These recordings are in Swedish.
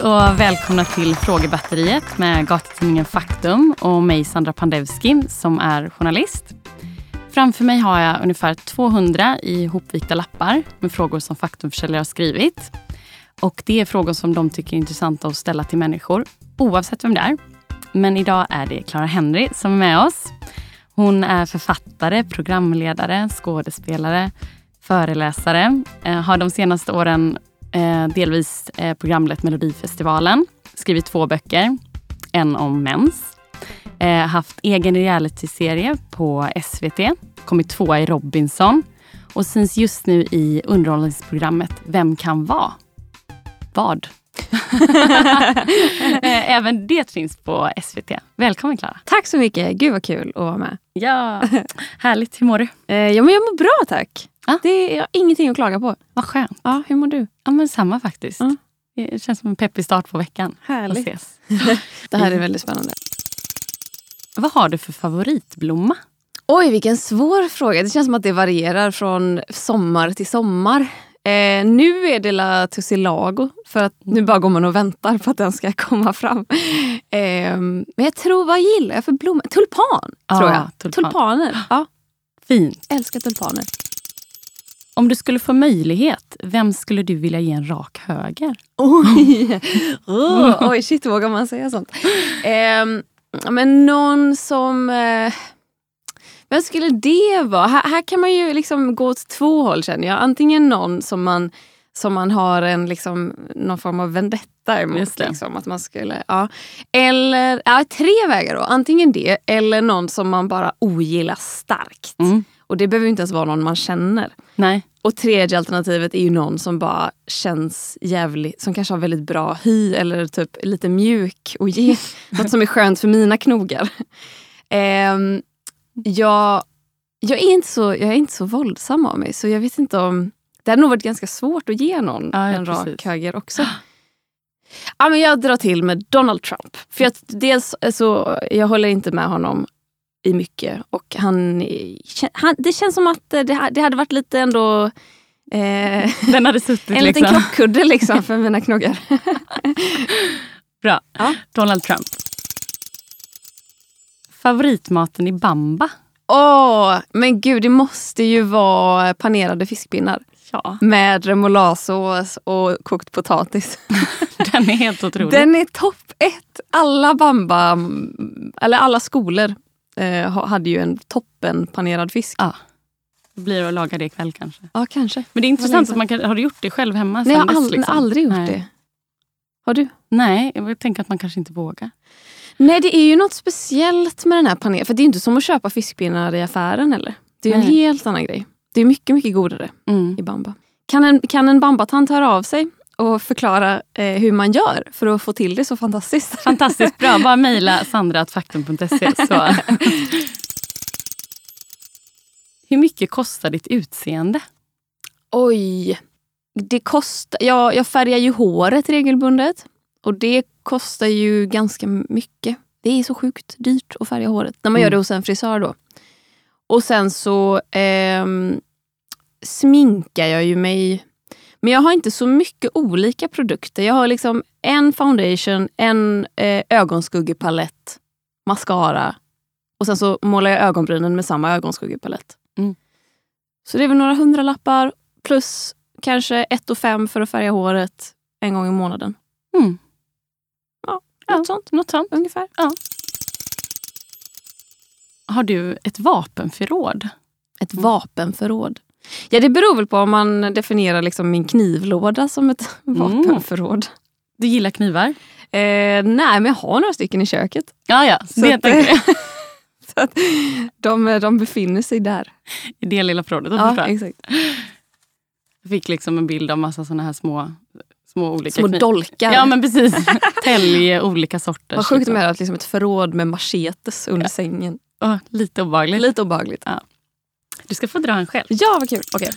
Hej och välkomna till Frågebatteriet med gatutidningen Faktum och mig Sandra Pandevski som är journalist. Framför mig har jag ungefär 200 ihopvikta hopvikta lappar med frågor som Faktumförsäljare har skrivit. Och det är frågor som de tycker är intressanta att ställa till människor oavsett vem det är. Men idag är det Clara Henry som är med oss. Hon är författare, programledare, skådespelare, föreläsare. Eh, har de senaste åren eh, delvis eh, programlett Melodifestivalen. Skrivit två böcker. En om mens. Eh, haft egen realityserie på SVT. Kommit tvåa i Robinson. Och syns just nu i underhållningsprogrammet Vem kan vara? Vad? Eh, även det finns på SVT. Välkommen Klara. Tack så mycket. Gud vad kul att vara med. Ja, härligt. Hur mår du? Eh, ja, men jag mår bra tack. Ja. Det är jag ingenting att klaga på. Vad skönt. Ja, hur mår du? Ja, men samma faktiskt. Ja. Det känns som en peppig start på veckan. Härligt. Ses. Det här är väldigt spännande. Vad har du för favoritblomma? Oj, vilken svår fråga. Det känns som att det varierar från sommar till sommar. Eh, nu är det La Tussilago, för att nu bara går man och väntar på att den ska komma fram. Eh, men jag tror, vad gillar jag för blomma? Tulpan, Ja, tror jag. tulpan. Tulpaner. Ja, Fint. älskar tulpaner. Om du skulle få möjlighet, vem skulle du vilja ge en rak höger? Oj, oh, oj shit, vågar man säga sånt? Eh, men någon som... Eh, vem skulle det vara? Här, här kan man ju liksom gå åt två håll känner jag. Antingen någon som man, som man har en, liksom, någon form av vendetta emot. Liksom, att man skulle, ja. Eller ja, tre vägar då. Antingen det eller någon som man bara ogillar starkt. Mm. Och det behöver inte ens vara någon man känner. Nej. Och tredje alternativet är ju någon som bara känns jävligt, som kanske har väldigt bra hy eller typ lite mjuk och ge något som är skönt för mina knogar. Ehm, jag, jag, är inte så, jag är inte så våldsam av mig så jag vet inte om... Det hade nog varit ganska svårt att ge någon Ja, ja, en rak precis. höger också. Ja, men jag drar till med Donald Trump. För jag, dels så, jag håller inte med honom i mycket. Och han, han, det känns som att det, ha- det hade varit lite ändå... Eh, Den hade suttit en liten liksom. krockkudde liksom för mina knogar. Bra. Ja. Donald Trump. Favoritmaten i Bamba? Åh, men gud, det måste ju vara panerade fiskpinnar. Ja, Med remouladesås och kokt potatis. den är helt otrolig. Den är topp ett! Alla bamba, eller alla skolor eh, ha- hade ju en toppen panerad fisk. Ja. Det blir att laga det ikväll kanske. Ja, kanske. Men det är intressant. Att man kan, har du gjort det själv hemma? Nej, jag har aldrig, liksom? aldrig gjort Nej. det. Har du? Nej, jag tänker att man kanske inte vågar. Nej, det är ju något speciellt med den här panelen. För det är inte som att köpa fiskpinnar i affären heller. Det är ju en Nej. helt annan grej. Det är mycket, mycket godare Mm. i bamba. Kan en, kan en bambatant höra av sig och förklara eh, hur man gör för att få till det så fantastiskt? Fantastiskt bra. Bara mejla sandra.faktum.se. Så. Hur mycket kostar ditt utseende? Oj! Det kostar, jag, jag färgar ju håret regelbundet. Och det kostar ju ganska mycket. Det är så sjukt dyrt att färga håret. När man Mm. gör det hos en frisör då. Och sen så ehm, sminkar jag ju mig. Men jag har inte så mycket olika produkter. Jag har liksom en foundation, en eh, ögonskuggepalett, mascara. Och sen så målar jag ögonbrynen med samma ögonskuggepalett. Mm. Så det är väl några hundralappar plus kanske ett och fem för att färga håret en gång i månaden. Mm. Ja, Ja. något sånt Något sånt. ungefär. Har du ett vapenförråd? Ett vapenförråd. Ja, det beror väl på om man definierar liksom min knivlåda som ett vapenförråd. Du gillar knivar? Eh, nej, men jag har några stycken i köket. Ja, ja. Så det att, jag. så att de, de befinner sig där. I det lilla förrådet. Jag Ja, förstår. exakt. Jag fick liksom en bild av massa såna här små, små olika Små dolkar. Ja, men precis. Tälje, olika sorters. Vad sjukt liksom. med att liksom ett förråd med machetes under sängen. Åh, lite obehagligt. Lite obehagligt. Du ska få dra en själv. Ja, vad kul. Okej.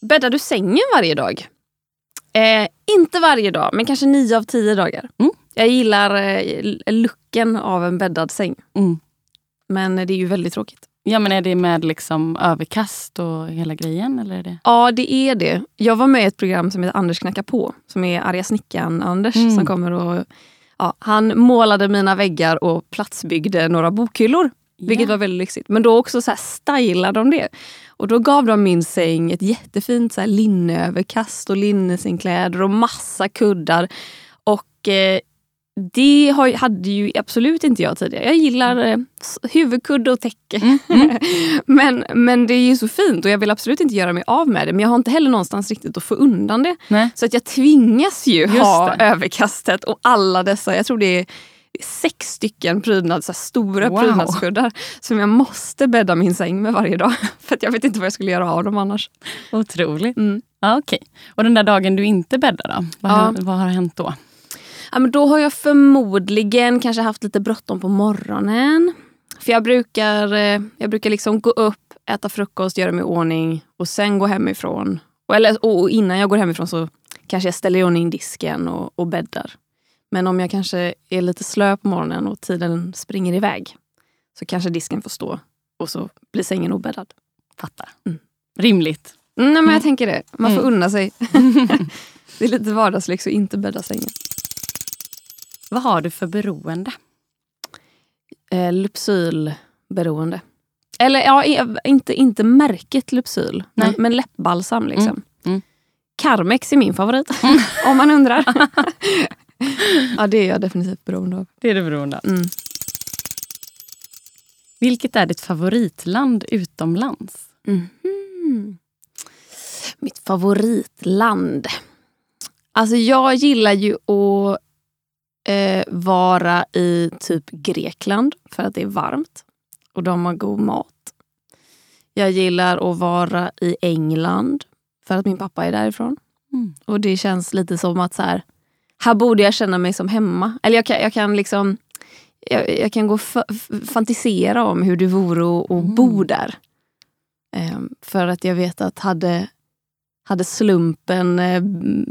Bäddar du sängen varje dag? Eh, inte varje dag, men kanske nio av tio dagar. Mm. Jag gillar eh, looken av en bäddad säng. Mm. Men det är ju väldigt tråkigt Ja, men är det med liksom överkast och hela grejen? Eller är det? Ja, det är det. Jag var med i ett program som heter Anders knackar på. Som är arga snickaren-Anders Mm. som kommer och... Ja, han målade mina väggar och platsbyggde några bokhyllor. Vilket var väldigt lyxigt. Men då också så här stylade de det. Och då gav de min säng ett jättefint så här linneöverkast och linnesängkläder och massa kuddar. Och eh, det har, hade ju absolut inte jag tidigare. Jag gillar eh, s- huvudkudde och täcke. men, men det är ju så fint och jag vill absolut inte göra mig av med det. Men jag har inte heller någonstans riktigt att få undan det. Nej. Så att jag tvingas ju Just ha det. överkastet och alla dessa, jag tror det är sex stycken prydnads, så stora Wow. prydnadskuddar som jag måste bädda min säng med varje dag. För jag vet inte vad jag skulle göra av dem annars. Otroligt. Mm. Ja, okej. Och den där dagen du inte bäddar då? Vad, Ja. har, vad har hänt då? Ja, men då har jag förmodligen kanske haft lite bråttom på morgonen. För jag brukar, eh, jag brukar liksom gå upp, äta frukost, göra mig i ordning och sen gå hemifrån. Och, eller, och innan jag går hemifrån så kanske jag ställer i ordning disken och, och bäddar. Men om jag kanske är lite slö på morgonen och tiden springer iväg så kanske disken får stå och så blir sängen obäddad. Fattar. Mm. Rimligt. Mm, nej, men Mm. jag tänker det. Man får Mm. unna sig. det är lite vardagslyx att inte bädda sängen. Vad har du för beroende? eh, Lypsylberoende. Eller ja, inte, inte märket Lypsyl, men, men läppbalsam. Liksom. Mm, mm. Carmex är min favorit, om man undrar. ja, det är jag definitivt beroende av. Det är du beroende av. Mm. Vilket är ditt favoritland utomlands? Mhm. Mitt favoritland. Alltså jag gillar ju att eh, vara i typ Grekland för att det är varmt och de har god mat. Jag gillar att vara i England för att min pappa är därifrån. Mm. Och det känns lite som att så här, här borde jag känna mig som hemma. Eller jag kan, jag kan liksom jag, jag kan gå fantisera om hur det vore att Mm. bo där. Ehm, för att jag vet att hade, hade slumpen, eh,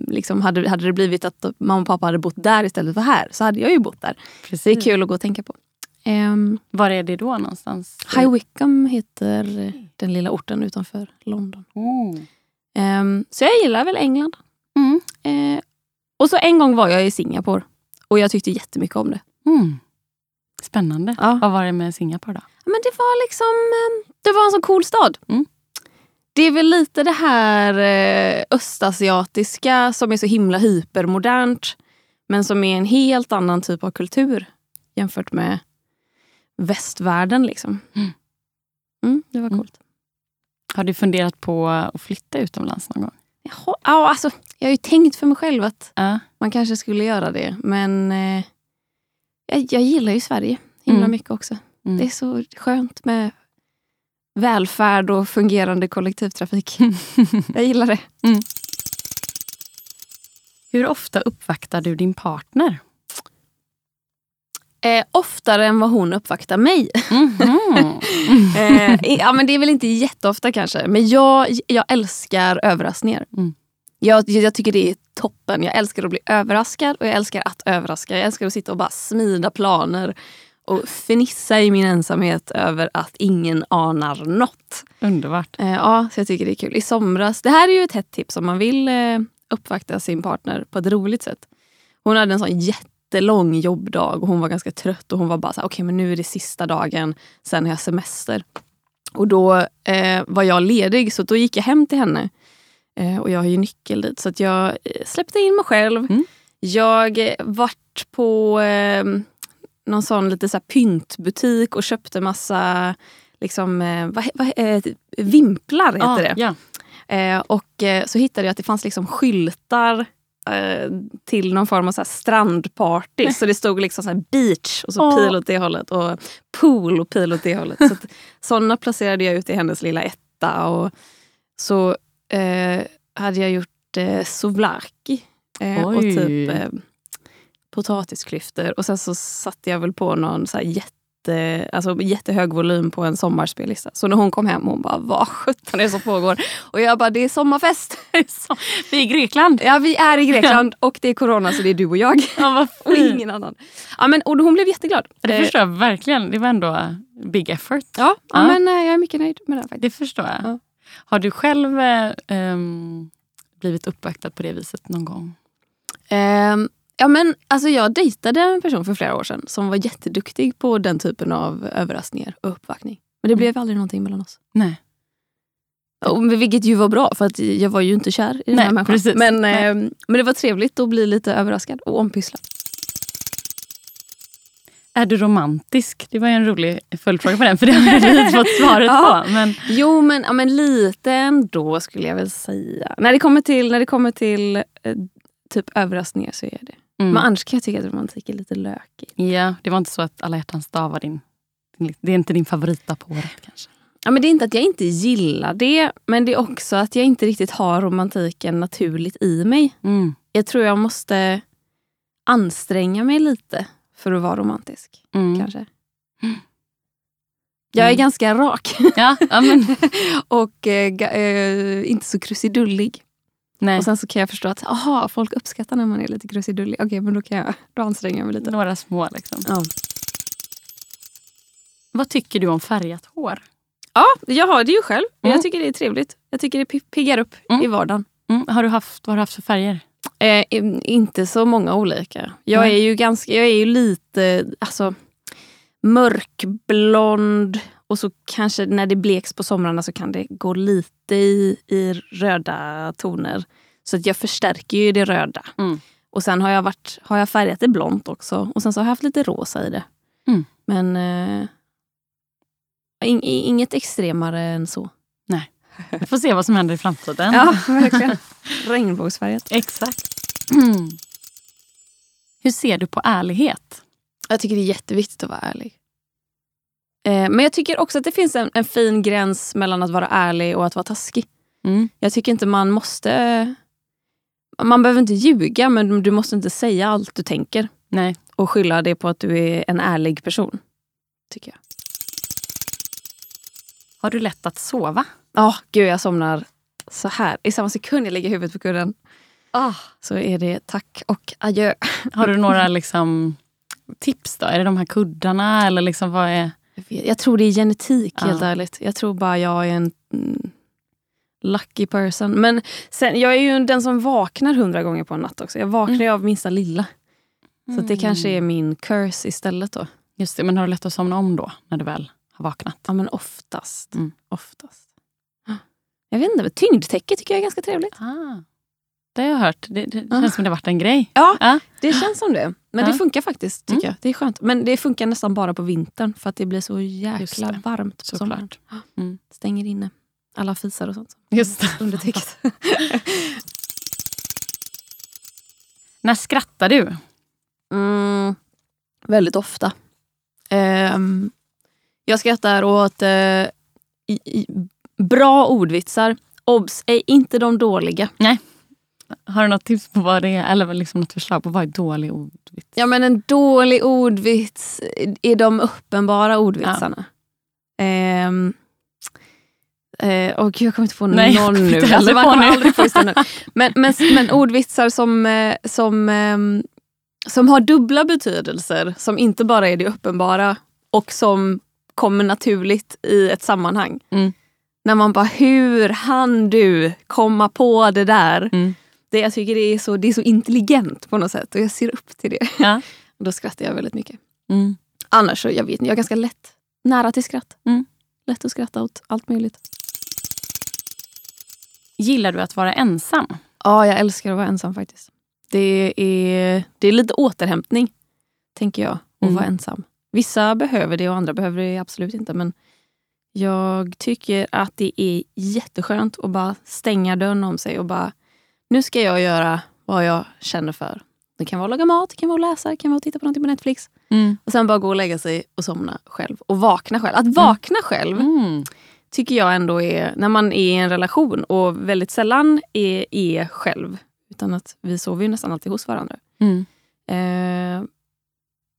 liksom hade, hade det blivit att mamma och pappa hade bott där istället för här så hade jag ju bott där. Precis. Det är kul att gå och tänka på. Um, Var är det då någonstans? High Wycombe heter den lilla orten utanför London. Mm. Ehm, så jag gillar väl England. Mm. Och så en gång var jag i Singapore och jag tyckte jättemycket om det. Mm. Spännande. Ja. Vad var det med Singapore då? Men det var liksom, eh, det var en så cool stad. Mm. Det är väl lite det här eh, östasiatiska som är så himla hypermodernt. Men som är en helt annan typ av kultur jämfört med västvärlden. Liksom. Mm. Mm, det var Mm. coolt. Har du funderat på att flytta utomlands någon gång? Jaha, ja, alltså, jag har ju tänkt för mig själv att Ja. man kanske skulle göra det. Men eh, jag, jag gillar ju Sverige himla Mm. mycket också. Mm. Det är så skönt med välfärd och fungerande kollektivtrafik. jag gillar det. Hur ofta uppvaktar du din partner? Eh, oftare än vad hon uppvaktar mig. Mhm. eh, ja, men det är väl inte jätteofta kanske. Men jag, jag älskar överraskningar. Mm. Jag, jag tycker det är toppen. Jag älskar att bli överraskad och jag älskar att överraska. Jag älskar att sitta och bara smida planer och fnissa i min ensamhet över att ingen anar något. Underbart. Eh, ja, så jag tycker det är kul. I somras, det här är ju ett hett tips om man vill eh, uppvakta sin partner på ett roligt sätt. Hon hade en sån jättelång jobbdag och hon var ganska trött och hon var bara så här, okej men nu är det sista dagen, sen har jag semester. Och då eh, var jag ledig så då gick jag hem till henne. Eh, och jag har ju nyckel dit så att jag eh, släppte in mig själv. Mm. Jag eh, vart på eh, någon sån lite så här pyntbutik och köpte massa liksom, vad, eh, vimplar heter Ah, det. Eh, och så hittade jag att det fanns liksom skyltar till någon form av så strandparty. Så det stod liksom så här beach och så Åh. pil åt det hållet och pool och pil åt det hållet. Så sådana placerade jag ut i hennes lilla etta. Och så eh, hade jag gjort eh, souvlaki eh, och typ eh, potatisklyftor. Och sen så satte jag väl på någon så här jätte, alltså, jättehög volym på en sommarspellista. Så när hon kom hem hon bara, vad sjutton är det som pågår? Och jag bara, det är sommarfest. vi är i Grekland. Ja, vi är i Grekland och det är corona så det är du och jag. Ja, vad och ingen annan. Ja, men, och hon blev jätteglad. Det Eh, förstår jag verkligen. Det var ändå big effort. Ja, ja, men eh, jag är mycket nöjd med det faktiskt. Det förstår jag. Ja. Har du själv eh, ehm, blivit uppvaktad på det viset någon gång? Ehm, ja, men, alltså, jag dejtade en person för flera år sedan som var jätteduktig på den typen av överraskningar och uppvaktning. Men det blev aldrig någonting mellan oss. Nej. Och, vilket ju var bra för att jag var ju inte kär i den Nej, här människan. precis. Men, ehm, men det var trevligt att bli lite överraskad och ompysslad. Är du romantisk? Det var ju en rolig följdfråga på den, för det har jag inte fått svaret Ja. på. Men, Jo, men, ja, men lite ändå skulle jag väl säga. När det kommer till, när det kommer till eh, typ överraskningar så är det. Mm. Men annars kan jag tycka att romantik är lite lökigt. ja, det var inte så att alla hjärtans dag var din... Det är inte din favoritdag på året kanske? Ja, men det är inte att jag inte gillar det, men det är också att jag inte riktigt har romantiken naturligt i mig. Mm. Jag tror jag måste anstränga mig lite för att vara romantisk. Mm. Kanske. Jag är Mm. ganska rak Ja, och eh, eh, inte så krusidullig. Nej. Och sen så kan jag förstå att aha, folk uppskattar när man är lite krusidullig. Okej, men då, kan jag, då anstränger jag mig lite. Några små liksom. Ja. Vad tycker du om färgat hår? ja, jag har det ju själv. Mm. Jag tycker det är trevligt. Jag tycker det pi- piggar upp Mm. i vardagen. Mm. Har du haft, vad har du haft för färger? Eh, in- inte så många olika. Jag är ju ganska, jag är ju lite alltså, mörkblond och så kanske när det bleks på somrarna så kan det gå lite i, i röda toner. Så att jag förstärker ju det röda. Mm. Och sen har jag, varit, har jag färgat det blont också. Och sen så har jag haft lite rosa i det. Mm. Men eh, in, inget extremare än så. Vi får se vad som händer i framtiden. verkligen. Regnbågsfärgat. Exakt. Mm. Hur ser du på ärlighet? Jag tycker det är jätteviktigt att vara ärlig. Eh, men jag tycker också att det finns en, en fin gräns mellan att vara ärlig och att vara taskig. Mm. Jag tycker inte man måste... Man behöver inte ljuga, men du måste inte säga allt du tänker Nej. och skylla det på att du är en ärlig person. Tycker jag. Har du lätt att sova? Ja, gud jag somnar så här. I samma sekund jag lägger huvudet på kudden Ah. så är det tack och adjö. Har du några liksom, tips då? Är det de här kuddarna eller liksom vad är... Jag, jag tror det är genetik Ja. helt ärligt. Jag tror bara jag är en mm, lucky person. Men sen, jag är ju den som vaknar hundra gånger på en natt också. Jag vaknar ju av minsta lilla. Så att det kanske är min curse istället då. Just det, men har du lätt att somna om då när du väl har vaknat? Ja men oftast. Mm. Oftast. Jag vet inte, tyngdtäcke tycker jag är ganska trevligt. Ah. Det har jag hört. Det, det Ah. känns som det varit en grej. Ja, Ja. det känns som det. Men Ja. det funkar faktiskt tycker Mm. jag. Det är skönt. Men det funkar nästan bara på vintern för att det blir så jäkla varmt på sommaren. Mm. Stänger inne alla fisar och sånt. Just det. Under täcket. När skrattar du? Mm, väldigt ofta. Ehm, jag skrattar åt eh, i, i, bra ordvitsar. Obs, är inte de dåliga. Har du något tips på vad det är? Eller liksom något förslag på vad är dålig ordvits? Ja men en dålig ordvits är de uppenbara ordvitsarna. Ehm, eh, gud, jag kommer inte på Nej, jag någon nu. inte Alltså, man kommer aldrig få nu. Men, men, men ordvitsar som, eh, som, ehm, som har dubbla betydelser, som inte bara är det uppenbara och som kommer naturligt i ett sammanhang. Mm. När man bara, hur hann du komma på det där? Mm. Det, jag tycker det är, så, det är så intelligent på något sätt och jag ser upp till det. Ja. Och då skrattar jag väldigt mycket. Mm. Annars så, jag vet jag är ganska lätt nära till skratt. Mm. Lätt att skratta åt allt möjligt. Gillar du att vara ensam? Ja, jag älskar att vara ensam faktiskt. Det är, det är lite återhämtning, tänker jag, att Mm. vara ensam. Vissa behöver det och andra behöver det absolut inte. Men jag tycker att det är jätteskönt att bara stänga dörren om sig och bara, nu ska jag göra vad jag känner för. Det kan vara att laga mat, det kan vara att läsa, det kan vara att titta på någonting på Netflix. Mm. Och sen bara gå och lägga sig och somna själv. Och vakna själv. Att vakna själv Mm. tycker jag ändå är, när man är i en relation och väldigt sällan är, är själv. Utan att vi sover ju nästan alltid hos varandra. Mm. Eh,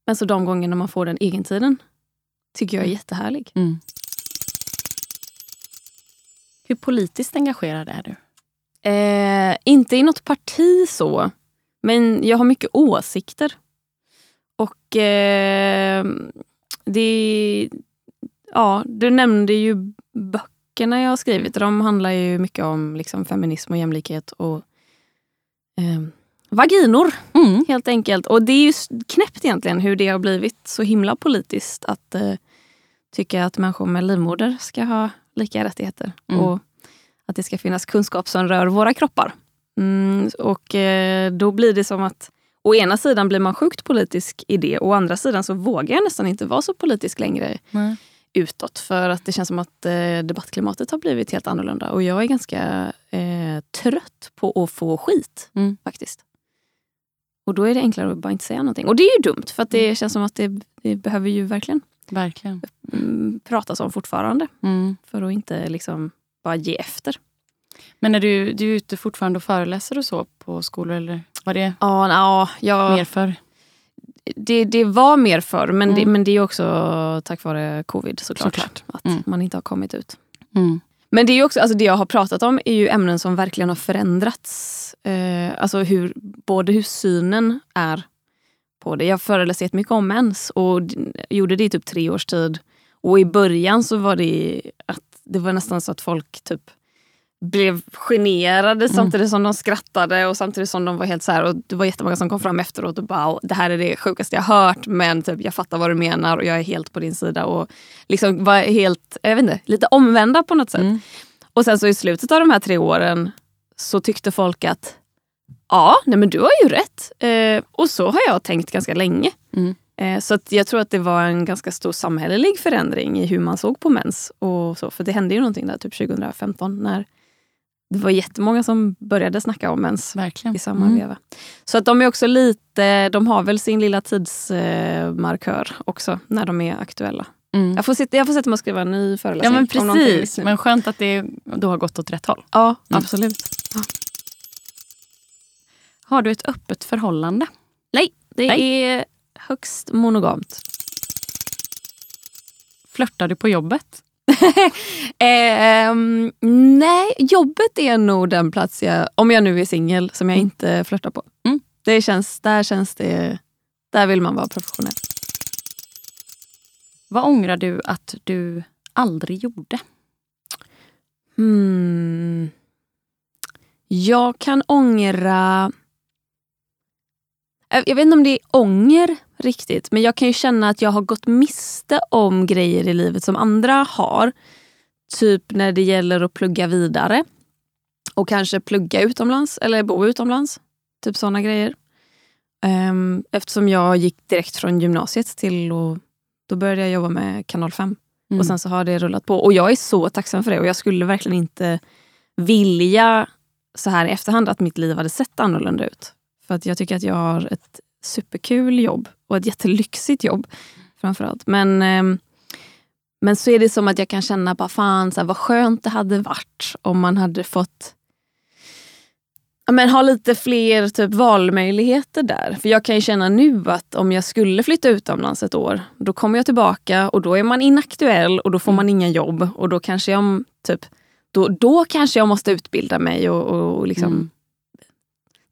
men så de gångerna man får den egentiden tycker jag är jättehärlig. Mm. Hur politiskt engagerad är du? Eh, inte i något parti så, men jag har mycket åsikter. Och eh, det... Ja, du nämnde ju böckerna jag har skrivit. De handlar ju mycket om liksom, feminism och jämlikhet och eh, vaginor, Mm. helt enkelt. Och det är ju knäppt egentligen hur det har blivit så himla politiskt att eh, tycka att människor med livmoder ska ha lika rättigheter. Mm. Och att det ska finnas kunskap som rör våra kroppar. Mm, och eh, då blir det som att å ena sidan blir man sjukt politisk i det, å andra sidan så vågar jag nästan inte vara så politisk längre Nej. utåt. För att det känns som att eh, debattklimatet har blivit helt annorlunda. Och jag är ganska eh, trött på att få skit Mm. faktiskt. Och då är det enklare att bara inte säga någonting. Och det är ju dumt för att det känns som att det, det behöver ju verkligen Verkligen. mm, pratas om fortfarande. Mm. För att inte liksom bara ge efter. Men är du, du är ute fortfarande och föreläser och så på skolor? Eller var det Ja, ja, jag, mer för? det, det var mer förr men, det, Mm. men det är också tack vare covid såklart. Såklart. Att Mm. man inte har kommit ut. Mm. Men det är också, alltså det jag har pratat om är ju ämnen som verkligen har förändrats. Eh, alltså hur, både hur synen är på det. Jag föreläser jättemycket om mens och gjorde det i typ tre års tid. Och i början så var det att det var nästan så att folk typ blev generade samtidigt som de skrattade och samtidigt som de var helt så här. Och det var jättemånga som kom fram efteråt och bara det här är det sjukaste jag hört men typ, jag fattar vad du menar och jag är helt på din sida. Och liksom var helt, jag vet inte, lite omvända på något sätt. Mm. Och sen så i slutet av de här tre åren så tyckte folk att ja, nej men du har ju rätt. Eh, och så har jag tänkt ganska länge. Mm. Eh, så att jag tror att det var en ganska stor samhällelig förändring i hur man såg på mens. Och så, för det hände ju någonting där typ 2015 när det var jättemånga som började snacka om mens Verkligen. i samma Mm. veva. Så att de är också lite, de har väl sin lilla tidsmarkör också när de är aktuella. Mm. Jag får, sitta, jag får sätta mig och skriva en ny Ja föreläsning. men om någonting precis. Men skönt att det då har gått åt rätt håll. Ja, Mm. absolut. Har du ett öppet förhållande? Nej, det Nej. är högst monogamt. Flörtar du på jobbet? Ehm, nej, jobbet är nog den plats jag, om jag nu är singel, som jag Mm. inte flörtar på. Mm. Det känns, där känns det, där vill man vara professionell. Vad ångrar du att du aldrig gjorde? Hmm. Jag kan ångra... Jag jag vet inte om det är ånger riktigt, men jag kan ju känna att jag har gått miste om grejer i livet som andra har. Typ när det gäller att plugga vidare och kanske plugga utomlands eller bo utomlands. Typ såna grejer. Ehm, Eftersom jag gick direkt från gymnasiet till och då började jag jobba med Kanal 5. Mm. Och sen så har det rullat på. Och jag är så tacksam för det. Och jag skulle verkligen inte vilja så här i efterhand att mitt liv hade sett annorlunda ut. För att jag tycker att jag har ett superkul jobb och ett jättelyxigt jobb framförallt. Men, ehm, men så är det som att jag kan känna, bara fan så här, vad skönt det hade varit om man hade fått ja, men, ha lite fler typ, valmöjligheter där. För jag kan ju känna nu att om jag skulle flytta utomlands ett år, då kommer jag tillbaka och då är man inaktuell och då får man inga jobb. Och då kanske jag, typ, då, då kanske jag måste utbilda mig och, och, och liksom Mm.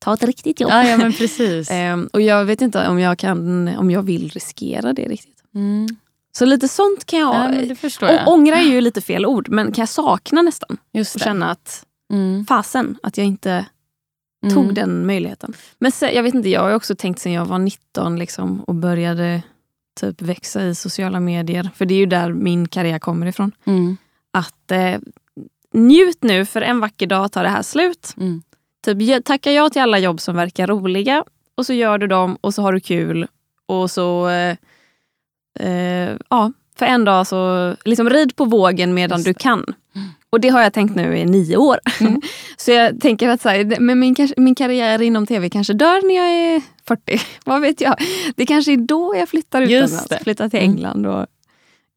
Ta ett riktigt jobb. Ja, ja men precis. Ehm, och jag vet inte om jag, kan, om jag vill riskera det riktigt. Mm. Så lite sånt kan jag... Ja, förstår jag. och ångra är ju lite fel ord, men kan jag sakna nästan. Just Och det. känna att Mm. fasen att jag inte Mm. tog den möjligheten. Men sen, jag vet inte, jag har också tänkt sen jag var 19 liksom, och började typ växa i sociala medier. För det är ju där min karriär kommer ifrån. Mm. Att eh, njut nu, för en vacker dag tar det här slut. Mm. Typ, tacka ja till alla jobb som verkar roliga och så gör du dem och så har du kul. Och så... Eh, eh, ja, för en dag så... Liksom rid på vågen medan du kan. Och det har jag tänkt nu i nio år. Mm. så jag tänker att så här, men min, min karriär inom tv kanske dör när jag är 40. Vad vet jag? Det kanske är då jag flyttar utomlands. Flyttar till Mm. England och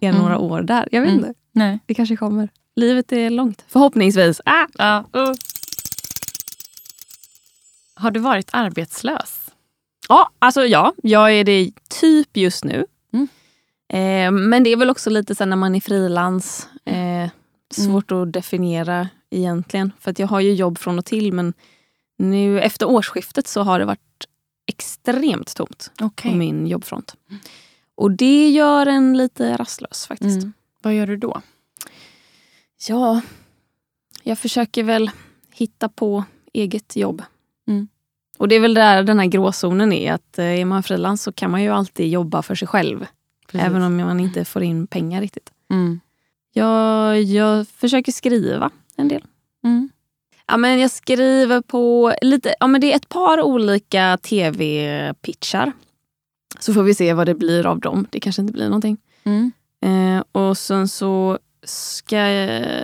är Mm. några år där. Jag vet Mm. inte. Nej. Det kanske kommer. Livet är långt. Förhoppningsvis. Ah! Ja. Har du varit arbetslös? Ja, alltså ja. Jag är det typ just nu. Mm. Eh, men det är väl också lite så när man är frilans. Eh, svårt mm. att definiera egentligen. För att jag har ju jobb från och till men nu efter årsskiftet så har det varit extremt tomt okay. på min jobbfront. Och det gör en lite rastlös faktiskt. Mm. Vad gör du då? Ja, jag försöker väl hitta på eget jobb. Mm. Och det är väl där den här gråzonen är. Att eh, är man frilans så kan man ju alltid jobba för sig själv. Precis. Även om man inte får in pengar riktigt. Mm. Jag, jag försöker skriva en del. Mm. Ja, men jag skriver på lite, ja, men det är ett par olika tv-pitchar. Så får vi se vad det blir av dem. Det kanske inte blir någonting. Mm. Eh, och sen så ska jag...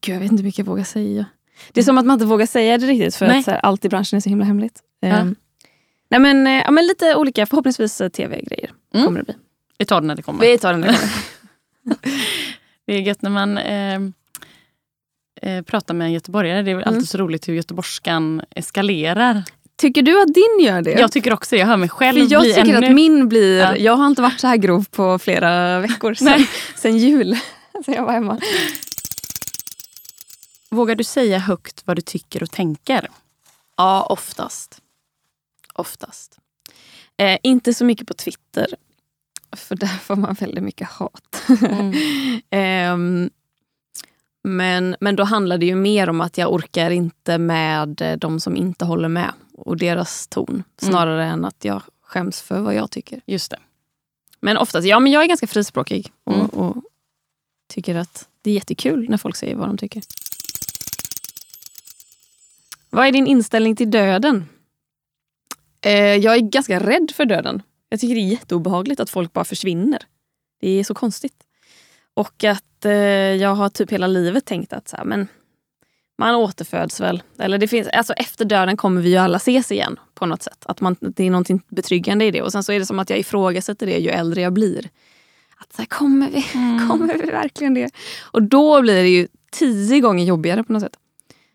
Gud, jag vet inte hur mycket jag vågar säga. Det är som att man inte vågar säga det riktigt för Nej. att här, allt i branschen är så himla hemligt. Ja. nej, men, eh, ja, men lite olika, förhoppningsvis eh, tv-grejer mm. kommer det bli. Vi tar det när det kommer. Vi tar det när det kommer. det är gött när man eh, eh, pratar med en göteborgare. Det är mm. alltid så roligt hur göteborgskan eskalerar. Tycker du att din gör det? Jag tycker också Jag hör mig själv För Jag bli tycker ännu... att min blir... Ja. Jag har inte varit så här grov på flera veckor. Sen, sen jul. Sen jag var hemma. Vågar du säga högt vad du tycker och tänker? Ja, oftast. Oftast. Eh, inte så mycket på Twitter. För där får man väldigt mycket hat. Mm. eh, men, men då handlar det ju mer om att jag orkar inte med eh, de som inte håller med och deras ton. Mm. Snarare mm. än att jag skäms för vad jag tycker. Just det. Men oftast, ja men jag är ganska frispråkig och, mm. och tycker att det är jättekul när folk säger vad de tycker. Vad är din inställning till döden? Eh, jag är ganska rädd för döden. Jag tycker det är jätteobehagligt att folk bara försvinner. Det är så konstigt. Och att eh, jag har typ hela livet tänkt att så här, men man återföds väl. Eller det finns, alltså efter döden kommer vi ju alla ses igen på något sätt. Att man, det är något betryggande i det. Och sen så är det som att jag ifrågasätter det ju äldre jag blir. Att så här, kommer, vi, mm. kommer vi verkligen det? Och då blir det ju tio gånger jobbigare på något sätt.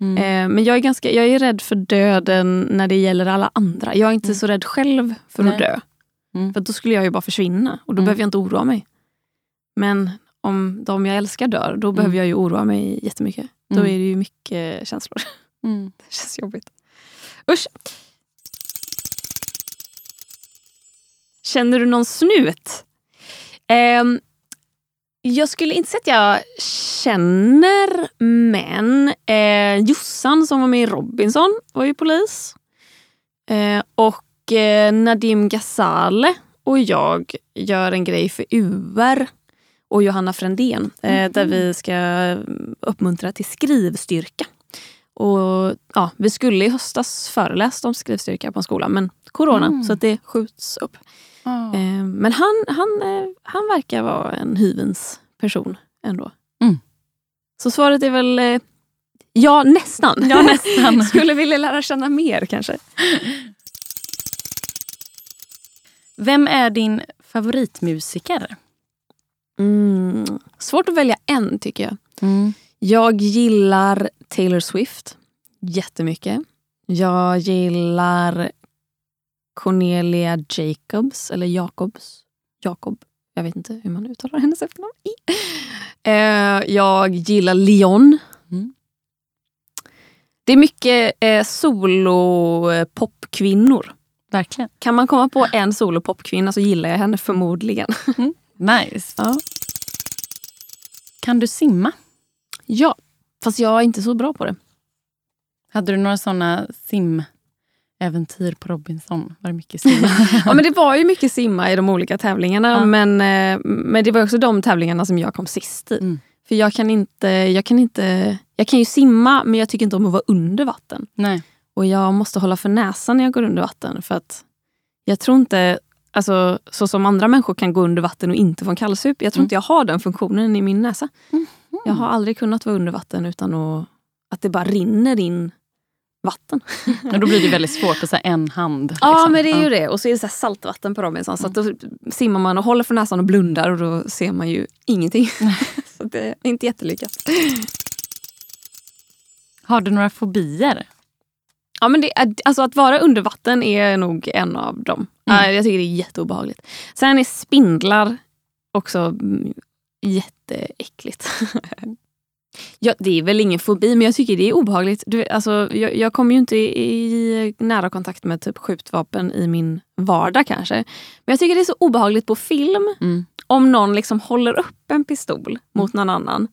Mm. Eh, men jag är, ganska, jag är rädd för döden när det gäller alla andra. Jag är inte mm. så rädd själv för Nej. att dö. Mm. För då skulle jag ju bara försvinna och då mm. behöver jag inte oroa mig. Men om de jag älskar dör, då behöver mm. jag ju oroa mig jättemycket. Då är det ju mycket känslor. Det känns jobbigt. Usch! Känner du någon snut? Eh, jag skulle inte säga att jag känner, men eh, Jossan som var med i Robinson var ju polis. Eh, och eh, Nadim Ghazale och jag gör en grej för UR och Johanna Frändén eh, mm. där vi ska uppmuntra till skrivstyrka. Och, ja, vi skulle i höstas föreläst om skrivstyrka på en skola men corona mm. så det skjuts upp. Oh. Men han, han, eh, han verkar vara en hyvens person ändå. Mm. Så svaret är väl eh, ja, nästan. Ja, nästan. Skulle vilja lära känna mer kanske. Vem är din favoritmusiker? Mm, svårt att välja en tycker jag. Mm. Jag gillar Taylor Swift jättemycket. Jag gillar Cornelia Jacobs, eller Jacobs. Jacob. Jag vet inte hur man uttalar hennes efternamn. Eh, jag gillar Leon. Mm. Det är mycket eh, solo-popkvinnor. Verkligen. Kan man komma på en solo-popkvinna så gillar jag henne förmodligen. Mm. Nice. Ja. Kan du simma? Ja, fast jag är inte så bra på det. Hade du några såna sim äventyr på Robinson? Var det mycket simma? ja, men det var ju mycket simma i de olika tävlingarna. Ja. Men, eh, men det var också de tävlingarna som jag kom sist i. Mm. För jag kan inte, jag kan inte, jag kan ju simma men jag tycker inte om att vara under vatten. Nej. Och jag måste hålla för näsan när jag går under vatten. För att jag tror inte, alltså, så som andra människor kan gå under vatten och inte få en kallsup. Jag tror mm. inte jag har den funktionen i min näsa. Mm. Jag har aldrig kunnat vara under vatten utan att, att det bara rinner in vatten. Men då blir det väldigt svårt så en hand. Liksom. Ja men det är ju det. Och så är det så saltvatten på Robinson. Så då simmar man och håller för näsan och blundar och då ser man ju ingenting. så det är inte jättelyckat. Har du några fobier? Ja, men det, alltså att vara under vatten är nog en av dem. Mm. Jag tycker det är jätteobehagligt. Sen är spindlar också mm, jätteäckligt. ja, det är väl ingen fobi, men jag tycker det är obehagligt. Du, alltså, jag, jag kommer ju inte i, i nära kontakt med typ skjutvapen i min vardag kanske. Men jag tycker det är så obehagligt på film Mm. om någon liksom håller upp en pistol mot någon annan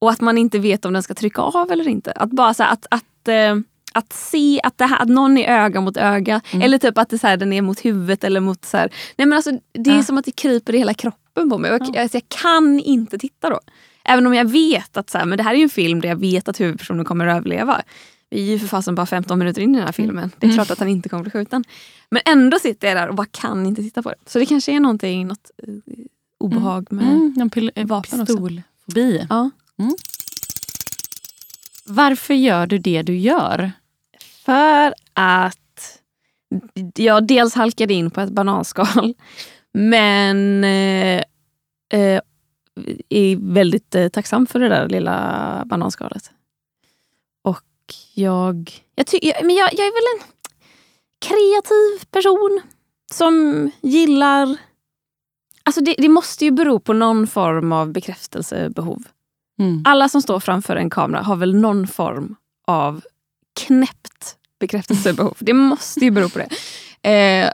och att man inte vet om den ska trycka av eller inte. Att bara så här, att, att, eh, att se att, det här, att någon är öga mot öga Mm. eller typ att det så här, den är mot huvudet eller mot så här. Nej men alltså det är Ja. som att det kryper i hela kroppen på mig. Jag, Ja. alltså, jag kan inte titta då. Även om jag vet att så här, men det här är en film där jag vet att huvudpersonen kommer att överleva. Vi är ju för fasen bara 15 minuter in i den här filmen. Det är Mm. klart att han inte kommer bli skjuten. Men ändå sitter jag där och bara kan inte titta på det. Så det kanske är någonting, något eh, obehag med... Mm, en pil- en vapen pistolfobi. Ja. Varför gör du det du gör? För att jag dels halkade in på ett bananskal men eh, eh, är väldigt eh, tacksam för det där lilla bananskalet. Och jag, jag, ty, jag, men jag, jag är väl en kreativ person som gillar... Alltså det, det måste ju bero på någon form av bekräftelsebehov. Mm. Alla som står framför en kamera har väl någon form av knäppt bekräftelsebehov. Det måste ju bero på det. Eh,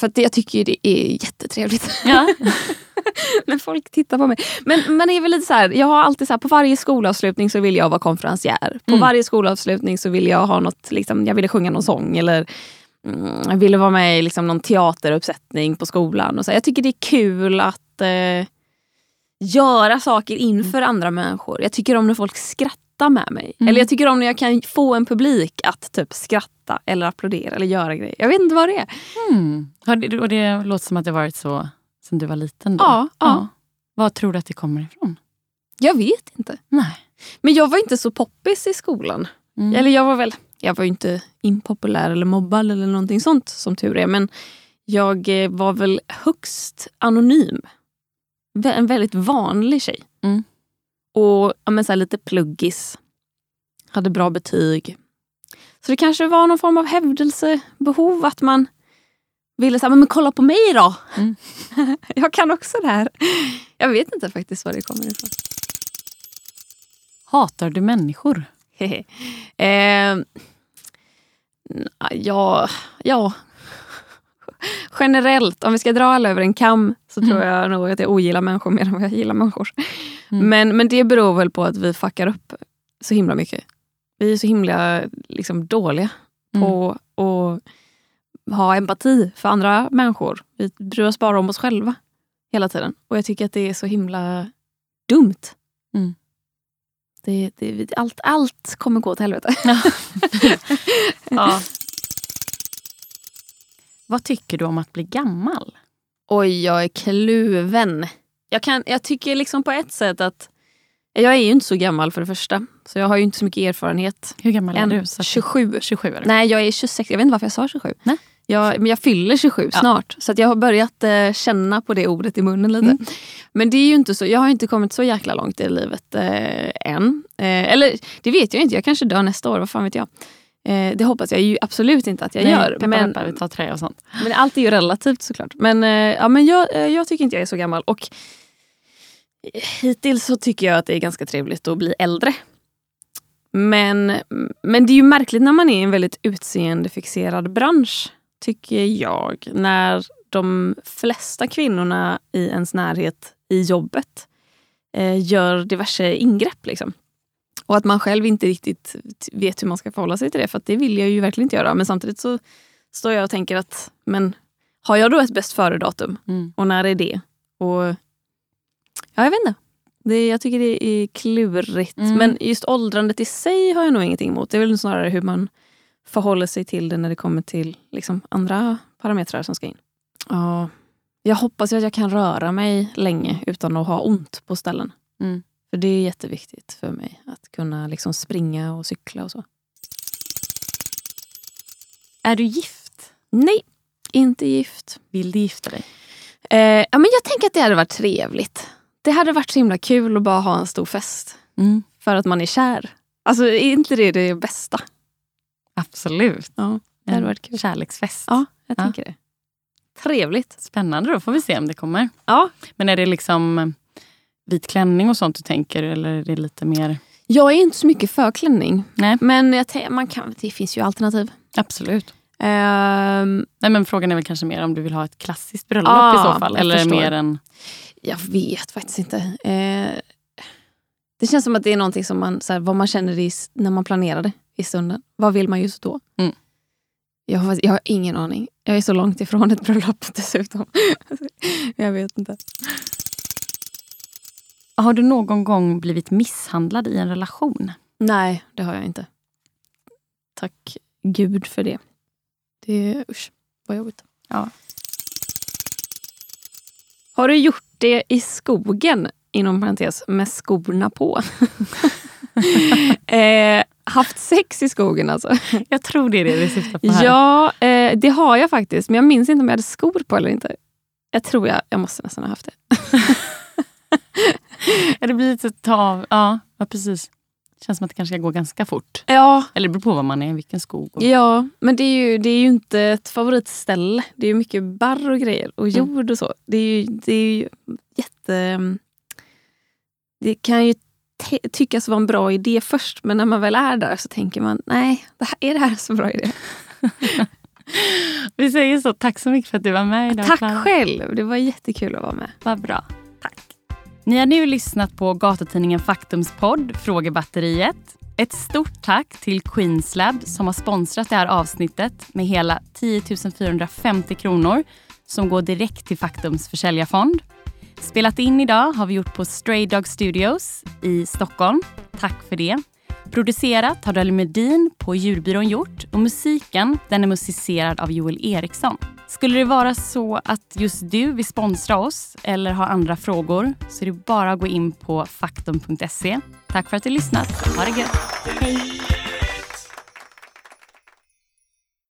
för jag tycker ju det är jättetrevligt Ja. när folk tittar på mig. Men, men det är väl lite så här, jag har alltid så här, på varje skolavslutning så vill jag vara konferencier. På Mm. varje skolavslutning så vill jag ha något, liksom, jag ville sjunga någon sång eller mm, jag ville vara med i liksom, någon teateruppsättning på skolan. Och så. Jag tycker det är kul att eh, göra saker inför andra människor. Jag tycker om när folk skrattar med mig. Mm. Eller jag tycker om när jag kan få en publik att typ skratta eller applådera eller göra grejer. Jag vet inte vad det är. Mm. Det, och det låter som att det varit så sen du var liten? Då. Ja, ja. Vad tror du att det kommer ifrån? Jag vet inte. Nej. Men jag var inte så poppis i skolan. Mm. Eller jag var väl, jag var ju inte impopulär eller mobbad eller någonting sånt som tur är. Men jag eh, var väl högst anonym. En väldigt vanlig tjej. Mm. Och ja, men så lite pluggis. Hade bra betyg. Så det kanske var någon form av hävdelsebehov. Att man ville säga, men, men kolla på mig då. Mm. jag kan också det här. Jag vet inte faktiskt var det kommer ifrån. Hatar du människor? eh, ja, ja. Generellt, om vi ska dra alla över en kam så tror Mm. jag nog att jag ogillar människor mer än vad jag gillar människor. Mm. Men, men det beror väl på att vi fuckar upp så himla mycket. Vi är så himla liksom, dåliga Mm. på att ha empati för andra människor. Vi bryr oss bara om oss själva hela tiden. Och jag tycker att det är så himla dumt. Mm. Det, det, allt, allt kommer gå åt helvete. Ja. Vad tycker du om att bli gammal? Oj, jag är kluven. Jag, kan, jag tycker liksom på ett sätt att jag är ju inte så gammal för det första. Så jag har ju inte så mycket erfarenhet. Hur gammal är Än. du? Så att- 27. 27 är du. Nej, jag är 26. Jag vet inte varför jag sa 27. Nej. Jag, men jag fyller 27 Ja. snart. Så jag har börjat eh, känna på det ordet i munnen lite. Mm. Men det är ju inte så, jag har inte kommit så jäkla långt i livet eh, än. Eh, eller det vet jag inte, jag kanske dör nästa år, vad fan vet jag. Eh, det hoppas jag ju absolut inte att jag Nej, gör. Peppa, men, peppa, vi tar trä och sånt. men allt är ju relativt såklart. Men, eh, ja, men jag, eh, jag tycker inte jag är så gammal. Och hittills så tycker jag att det är ganska trevligt att bli äldre. Men, men det är ju märkligt när man är i en väldigt utseendefixerad bransch, tycker jag. När de flesta kvinnorna i ens närhet i jobbet eh, gör diverse ingrepp. Liksom. Och att man själv inte riktigt vet hur man ska förhålla sig till det. För det vill jag ju verkligen inte göra. Men samtidigt så står jag och tänker att men har jag då ett bäst före-datum? Mm. Och när är det? Och ja, Jag vet inte. Det, jag tycker det är klurigt. Mm. Men just åldrandet i sig har jag nog ingenting emot. Det är väl snarare hur man förhåller sig till det när det kommer till liksom, andra parametrar som ska in. Ja, jag hoppas ju att jag kan röra mig länge utan att ha ont på ställen. Mm. För det är jätteviktigt för mig att kunna liksom springa och cykla och så. Är du gift? Nej, inte gift. Vill du gifta dig? Eh, ja, men jag tänker att det hade varit trevligt. Det hade varit så himla kul att bara ha en stor fest. Mm. För att man är kär. Alltså är inte det det bästa? Absolut. Ja, det hade varit kul. kärleksfest. Ja, jag Ja. tänker det. Trevligt. Spännande, då får vi se om det kommer. Ja. Men är det liksom vit klänning och sånt du tänker eller är det lite mer? Jag är inte så mycket för klänning. Nej. Men man kan, det finns ju alternativ. Absolut. Ehm, Nej, men frågan är väl kanske mer om du vill ha ett klassiskt bröllop Ah, i så fall. Eller mer en... jag vet faktiskt inte. Eh, det känns som att det är någonting som man, så här, vad man känner i, när man planerar det i stunden. Vad vill man just då? Mm. Jag, har, jag har ingen aning. Jag är så långt ifrån ett bröllop dessutom. jag vet inte. Har du någon gång blivit misshandlad i en relation? Nej, det har jag inte. Tack gud för det. Det är usch, vad jobbigt. Ja. Har du gjort det i skogen, inom parentes, med skorna på? eh, haft sex i skogen alltså? Jag tror det är det du syftar på här. Ja, eh, det har jag faktiskt. Men jag minns inte om jag hade skor på eller inte. Jag tror jag, jag måste nästan ha haft det. Det blir lite ta av. Ja, ja, precis. Det känns som att det kanske ska gå ganska fort. Ja, Eller det beror på vad man är, vilken skog. Och... Ja, men det är, ju, det är ju inte ett favoritställe. Det är mycket barr och grejer och Mm. jord och så. Det är ju, det är ju jätte... Det kan ju tyckas vara en bra idé först, men när man väl är där så tänker man nej, det här, är det här så bra idé? Vi säger så. Tack så mycket för att du var med idag. Tack själv! Det var jättekul att vara med. Vad bra. Tack. Ni har nu lyssnat på gatutidningen Faktums podd Frågebatteriet. Ett stort tack till Queenslab som har sponsrat det här avsnittet med hela 10 450 kronor som går direkt till Faktums försäljarfond. Spelat in idag har vi gjort på Stray Dog Studios i Stockholm. Tack för det. Producerat har Dolly Medin på Djurbyrån gjort och musiken den är musicerad av Joel Eriksson. Skulle det vara så att just du vill sponsra oss eller har andra frågor så är det bara att gå in på faktum.se. Tack för att du lyssnat. Ha det gött. Hej!